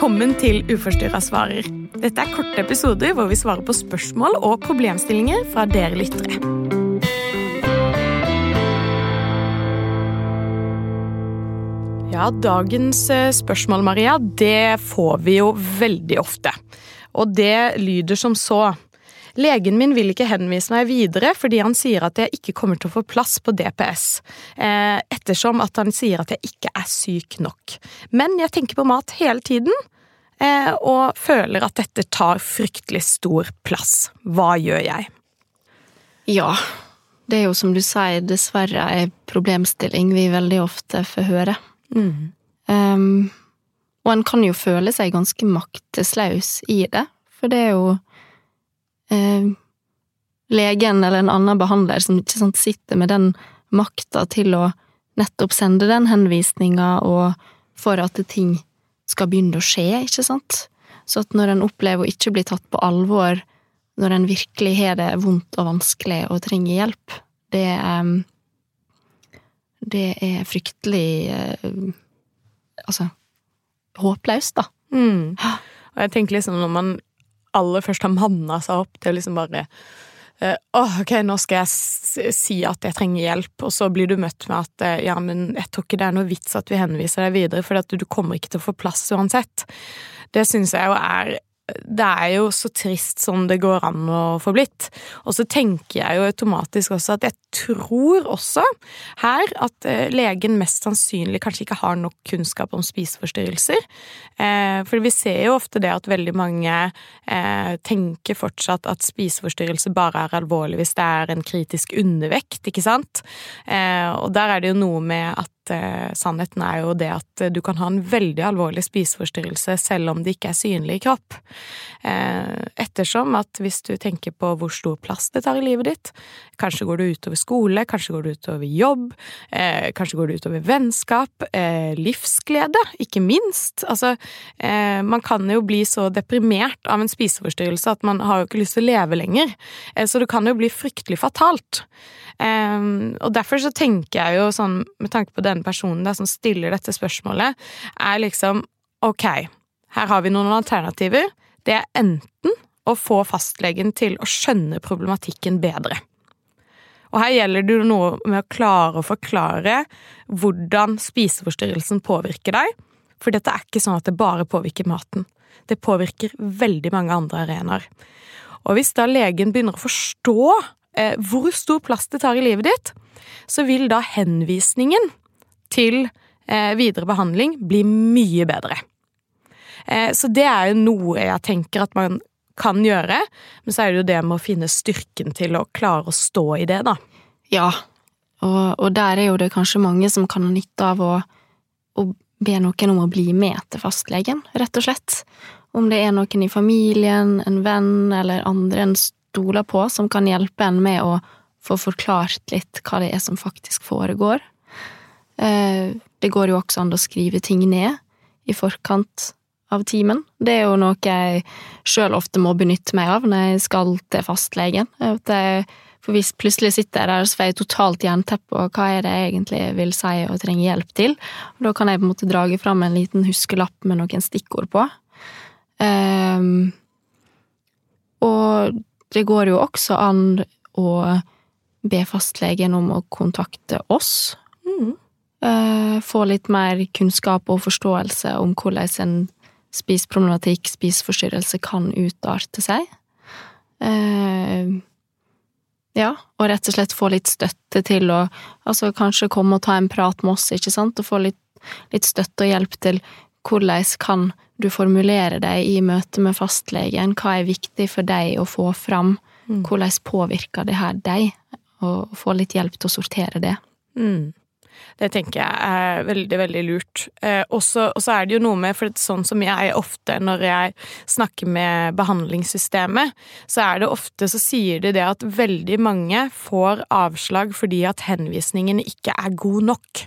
Velkommen til Uforstyrra svarer. Dette er korte episoder hvor vi svarer på spørsmål og problemstillinger fra dere lyttere. Ja, dagens eh, spørsmål, Maria, det får vi jo veldig ofte. Og det lyder som så. Legen min vil ikke henvise meg videre fordi han sier at jeg ikke kommer til å få plass på DPS, eh, ettersom at han sier at jeg ikke er syk nok. Men jeg tenker på mat hele tiden, eh, og føler at dette tar fryktelig stor plass. Hva gjør jeg? Ja, det er jo som du sier, dessverre en problemstilling vi veldig ofte får høre. Mm. Um, og en kan jo føle seg ganske maktesløs i det, for det er jo eh, legen eller en annen behandler som ikke sant, sitter med den makta til å nettopp sende den henvisninga, og for at ting skal begynne å skje, ikke sant? Så at når en opplever å ikke bli tatt på alvor, når en virkelig har det vondt og vanskelig og trenger hjelp, det er Det er fryktelig eh, Altså håpløst, da. Mm. Og jeg tenker liksom når man aller først har manna seg opp til liksom bare eh, Åh, ok, nå skal jeg si at jeg trenger hjelp, og så blir du møtt med at eh, ja, men jeg tror ikke det er noe vits at vi henviser deg videre, for du, du kommer ikke til å få plass uansett. Det syns jeg jo er det er jo så trist som det går an å få blitt. Og så tenker jeg jo automatisk også at jeg tror også her at eh, legen mest sannsynlig kanskje ikke har nok kunnskap om spiseforstyrrelser. Eh, for vi ser jo ofte det at veldig mange eh, tenker fortsatt at spiseforstyrrelse bare er alvorlig hvis det er en kritisk undervekt, ikke sant? Og der er det jo noe med at eh, sannheten er jo det at du kan ha en veldig alvorlig spiseforstyrrelse selv om det ikke er synlig i kropp. Eh, ettersom at hvis du tenker på hvor stor plass det tar i livet ditt, kanskje går det utover skole, kanskje går det utover jobb, eh, kanskje går det utover vennskap, eh, livsglede, ikke minst. Altså, eh, man kan jo bli så deprimert av en spiseforstyrrelse at man har jo ikke lyst til å leve lenger, eh, så det kan jo bli fryktelig fatalt. Um, og derfor så tenker jeg jo sånn, med tanke på denne personen da, som stiller dette spørsmålet, er liksom ok, her har vi noen alternativer. Det er enten å få fastlegen til å skjønne problematikken bedre. Og her gjelder det jo noe med å klare å forklare hvordan spiseforstyrrelsen påvirker deg, for dette er ikke sånn at det bare påvirker maten. Det påvirker veldig mange andre arenaer. Og hvis da legen begynner å forstå hvor stor plass det tar i livet ditt, så vil da henvisningen til eh, videre behandling bli mye bedre. Eh, så det er jo noe jeg tenker at man kan gjøre, men så er det jo det med å finne styrken til å klare å stå i det, da. Ja, og, og der er jo det kanskje mange som kan ha nytte av å, å be noen om å bli med til fastlegen, rett og slett. Om det er noen i familien, en venn eller andre en stoler på, som kan hjelpe en med å få forklart litt hva det er som faktisk foregår. Eh, det går jo også an å skrive ting ned i forkant av timen. Det er jo noe jeg sjøl ofte må benytte meg av når jeg skal til fastlegen. For hvis plutselig sitter jeg der, så får jeg totalt jernteppe, og hva er det jeg egentlig vil si og trenger hjelp til? Og da kan jeg på en måte drage fram en liten huskelapp med noen stikkord på. Um, og det går jo også an å be fastlegen om å kontakte oss. Mm. Uh, få litt mer kunnskap og forståelse om hvordan en spiseproblematikk, spiseforstyrrelse, kan utarte seg. Uh, ja, og rett og slett få litt støtte til å altså kanskje komme og ta en prat med oss, ikke sant, og få litt, litt støtte og hjelp til hvordan kan du formulere deg i møte med fastlegen, hva er viktig for deg å få fram, Mm. hvordan påvirker det her deg, og få litt hjelp til å sortere det. Mm. Det tenker jeg er veldig, veldig lurt. Eh, og så er det jo noe med, for sånn som jeg ofte når jeg snakker med behandlingssystemet, så er det ofte så sier de det at veldig mange får avslag fordi at henvisningen ikke er god nok.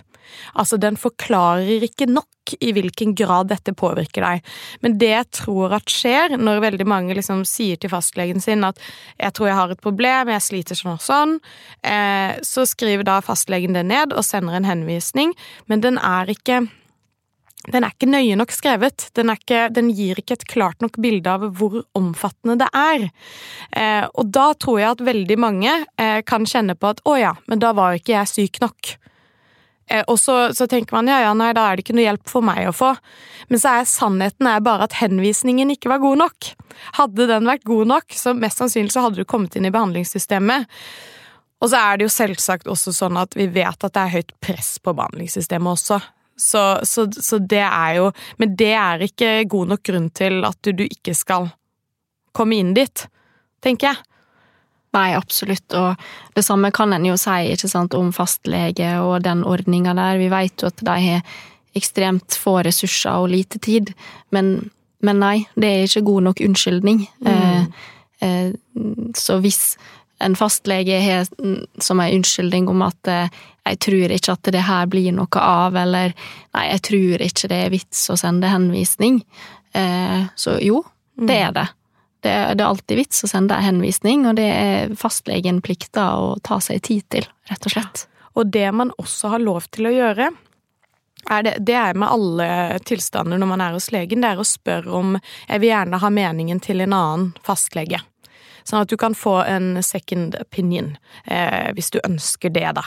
Altså, den forklarer ikke nok i hvilken grad dette påvirker deg. Men det jeg tror at skjer, når veldig mange liksom sier til fastlegen sin at 'jeg tror jeg har et problem, jeg sliter sånn og sånn', eh, så skriver da fastlegen det ned og sender en henvisning, men den er ikke den er ikke nøye nok skrevet. Den, ikke, den, gir ikke et klart nok bilde av hvor omfattende det er. Eh, og da tror jeg at veldig mange eh, kan kjenne på at å ja, men da var ikke jeg syk nok. Eh, og så, så, tenker man ja ja, nei, da er det ikke noe hjelp for meg å få. Men så er sannheten er bare at henvisningen ikke var god nok. Hadde den vært god nok, så mest sannsynlig så hadde du kommet inn i behandlingssystemet. Og så er det jo selvsagt også sånn at vi vet at det er høyt press på behandlingssystemet også. Så, så, så, det er jo Men det er ikke god nok grunn til at du, du ikke skal komme inn dit, tenker jeg. Nei, absolutt, og det samme kan en jo si sant, om fastlege og den ordninga der. Vi vet jo at de har ekstremt få ressurser og lite tid, men, men nei, det er ikke god nok unnskyldning. Mm. Eh, eh, så hvis en fastlege har som en unnskyldning om at eh, 'jeg tror ikke at det her blir noe av', eller 'nei, jeg tror ikke det er vits å sende henvisning', eh, så jo, det er det. Det det er alltid vits å sende en henvisning, og det er fastlegen plikta å ta seg tid til, rett og slett. Og det man også har lov til å gjøre, er det, det, er med alle tilstander når man er hos legen, det er å spørre om jeg vil gjerne ha meningen til en annen fastlege. Sånn at du kan få en second opinion, eh, hvis du ønsker det, da.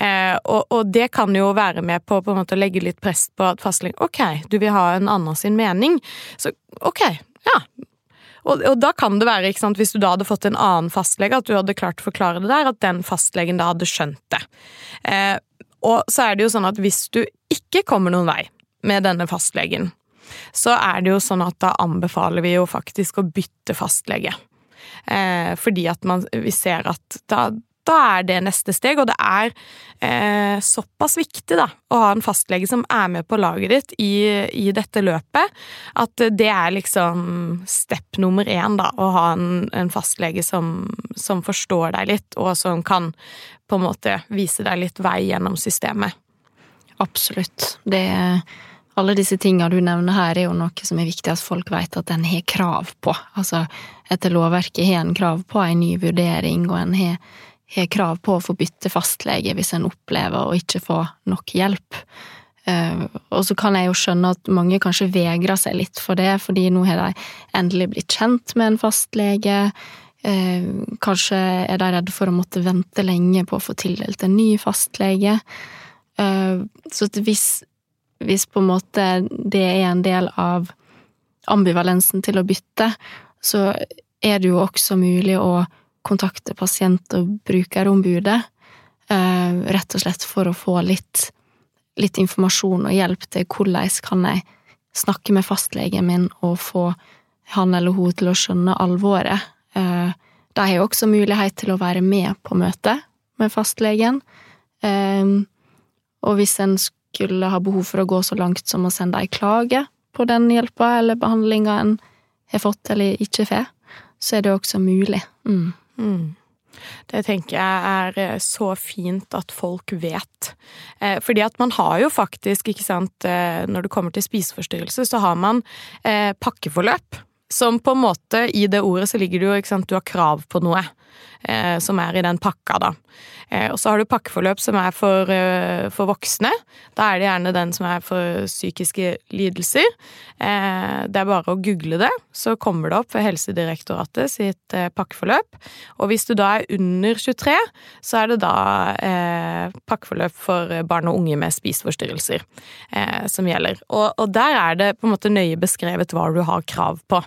Eh, og, og, det kan jo være med på, på en måte, å legge litt press på at fastlegen Ok, du vil ha en annen sin mening. Så ok, ja. Og, og, da kan det være, sant, hvis du da hadde fått en annen fastlege, at du hadde klart å forklare det der, at den fastlegen da hadde skjønt det. Eh, og så er det jo sånn at hvis du ikke kommer noen vei med denne fastlegen, så er det jo sånn at da anbefaler vi jo faktisk å bytte fastlege. Eh, fordi at man, vi ser at da, da er det neste steg, og det er eh, såpass viktig da, å ha en fastlege som er med på laget ditt i, i, dette løpet, at det er liksom step nummer én, da, å ha en, en fastlege som, som, forstår deg litt, og som kan på en måte vise deg litt vei gjennom systemet. Absolutt. Det alle disse tinga du nevner her, er jo noe som er viktig at folk vet at en har krav på. Altså, etter lovverket har en krav på en ny vurdering, og en har, har krav på å få bytte fastlege hvis en opplever å ikke få nok hjelp. Uh, og så kan jeg jo skjønne at mange kanskje vegrer seg litt for det, fordi nå har de endelig blitt kjent med en fastlege. Uh, kanskje er de redde for å måtte vente lenge på å få tildelt en ny fastlege. Uh, så hvis hvis på en måte det er en del av ambivalensen til å bytte, så er det jo også mulig å kontakte pasient- og brukerombudet, eh, rett og slett for å få litt, litt informasjon og hjelp til hvordan kan jeg snakke med fastlegen min og få han eller hun til å skjønne alvoret. Eh, de har jo også mulighet til å være med på møtet med fastlegen, eh, og hvis en skulle ha behov for å gå så langt som å sende ei klage på den hjelpa eller behandlinga en har fått eller ikke får, så er det også mulig. Mm. Mm. Det tenker jeg er eh, så fint at folk vet. Eh, fordi at man har jo faktisk, ikke sant, eh, når det kommer til spiseforstyrrelse, så har man pakkeforløp. Som på en måte, i det ordet så ligger det jo, ikke sant, du har krav på noe. Som er i den pakka, da. Eh, og så har du pakkeforløp som er for, eh, for, voksne. Da er det gjerne den som er for psykiske lidelser. Eh, det er bare å google det, så kommer det opp ved Helsedirektoratet sitt pakkeforløp. Og hvis du da er under 23, så er det da pakkeforløp for barn og unge med spiseforstyrrelser som gjelder. Og, og der er det på en måte nøye beskrevet hva du har krav på.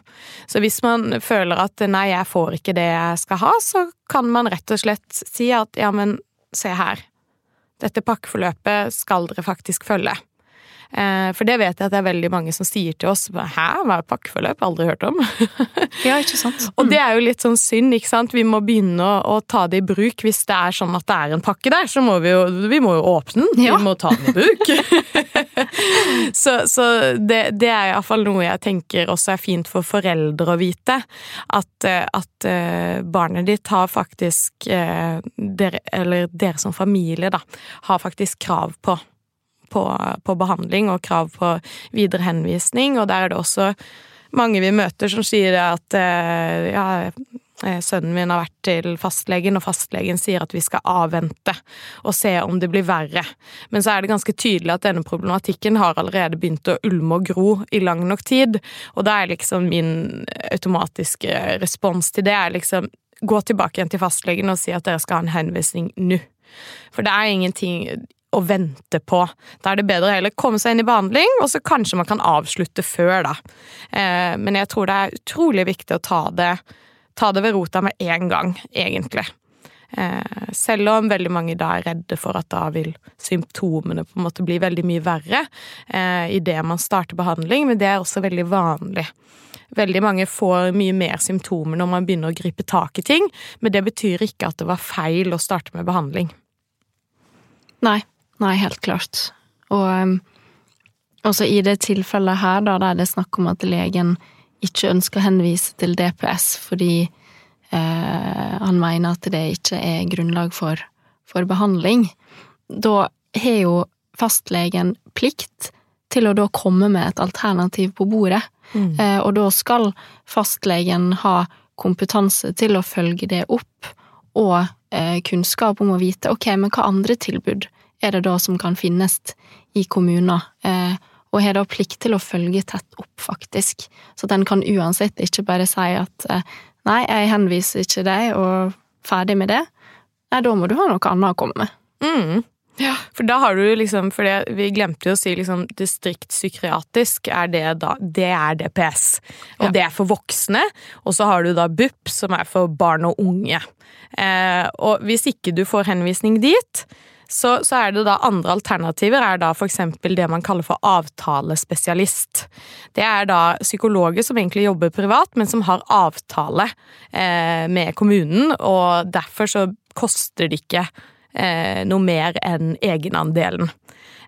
Så hvis man føler at nei, jeg får ikke det jeg skal ha, så kan man rett og slett si at ja, men se her, dette pakkeforløpet skal dere faktisk følge. Eh, for det vet jeg at det er veldig mange som sier til oss 'hæ, hva er pakkeforløp? Aldri hørt om'. ja, ikke sant. Mm. Og det er jo litt sånn synd, ikke sant. Vi må begynne å, å, ta det i bruk. Hvis det er sånn at det er en pakke der, så må vi jo, vi må jo åpne den. Ja. Vi må ta den i bruk. så, så det, det, er iallfall noe jeg tenker også er fint for foreldre å vite. At, at uh, barnet ditt har faktisk uh, dere, Eller dere som familie, da, har faktisk krav på på, på, behandling og krav på videre henvisning, og der er det også mange vi møter som sier at eh, ja, Eh, sønnen min har vært til fastlegen, og fastlegen sier at vi skal avvente og se om det blir verre. Men så er det ganske tydelig at denne problematikken har allerede begynt å ulme og gro i lang nok tid, og da er liksom min automatiske respons til det er liksom gå tilbake igjen til fastlegen og si at dere skal ha en henvisning nå. For det er ingenting å vente på. Da er det bedre å heller komme seg inn i behandling, og så kanskje man kan avslutte før, da. Eh, men jeg tror det er utrolig viktig å ta det ta det ved rota med en gang, egentlig. Eh, selv om veldig mange da er redde for at da vil symptomene på en måte bli veldig mye verre eh, idet man starter behandling, men det er også veldig vanlig. Veldig mange får mye mer symptomer når man begynner å gripe tak i ting, men det betyr ikke at det var feil å starte med behandling. Nei, nei, helt klart. Og um, også i det tilfellet her, da, der det er snakk om at legen ikke ønsker å henvise til DPS fordi eh, han mener at det ikke er grunnlag for, for behandling, da har jo fastlegen plikt til å da komme med et alternativ på bordet. Mm. Eh, og da skal fastlegen ha kompetanse til å følge det opp, og eh, kunnskap om å vite ok, men hva andre tilbud er det da som kan finnes i kommuner? Eh, og har da plikt til å følge tett opp, faktisk. Så den kan uansett ikke bare si at eh, nei, jeg henviser ikke deg, og ferdig med det. Nei, da må du ha noe annet å komme med. Mm. Ja, for da har du liksom For det, vi glemte jo å si liksom distriktspsykiatrisk er det da Det er DPS. Og ja. det er for voksne. Og så har du da BUP, som er for barn og unge. Eh, og hvis ikke du får henvisning dit, så, så, er det da andre alternativer, er da eksempel det man kaller for avtalespesialist. Det er da psykologer som egentlig jobber privat, men som har avtale eh, med kommunen, og derfor så koster det ikke eh, noe mer enn egenandelen.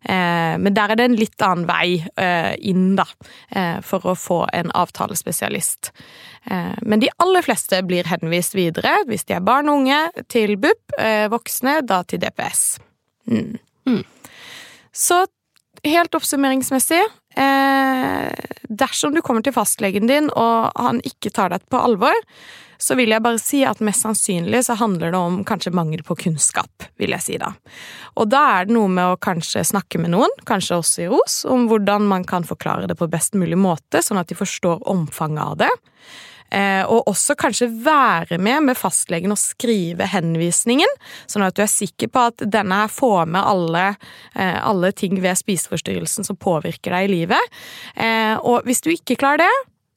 Eh, men der er det en litt annen vei eh, inn, da, eh, for å få en avtalespesialist. Eh, men de aller fleste blir henvist videre, hvis de er barn og unge, til BUP, voksne da til DPS. Mm. Mm. Så helt oppsummeringsmessig eh, Dersom du kommer til fastlegen din og han ikke tar deg på alvor, så vil jeg bare si at mest sannsynlig så handler det om kanskje mangel på kunnskap, vil jeg si da. Og da er det noe med å kanskje snakke med noen, kanskje også i ROS, om hvordan man kan forklare det på best mulig måte, sånn at de forstår omfanget av det. Eh, og også kanskje være med med fastlegen og skrive henvisningen, sånn at du er sikker på at denne får med alle, eh, alle ting ved spiseforstyrrelsen som påvirker deg i livet. Eh, og hvis du ikke klarer det,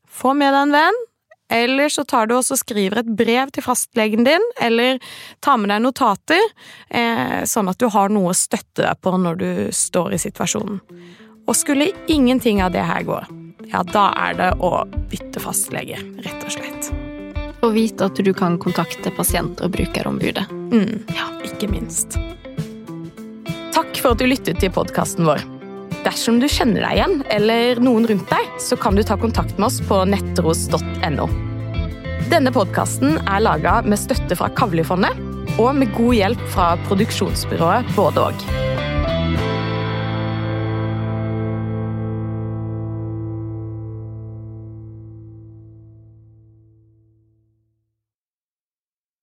få med deg en venn. Eller så tar du også skriver et brev til fastlegen din, eller tar med deg notater, sånn at du har noe å støtte deg på når du står i situasjonen. Og skulle ingenting av det her gå, ja, da er det å bytte fastlege, rett og slett. Og vite at du kan kontakte pasient- og brukerombudet. Mm, ja, ikke minst. Takk for at du lyttet til podkasten vår. Dersom du kjenner deg igjen, eller noen rundt deg, så kan du ta kontakt med oss på nettros.no. Denne podkasten er laga med støtte fra Kavlifondet og med god hjelp fra produksjonsbyrået Både og.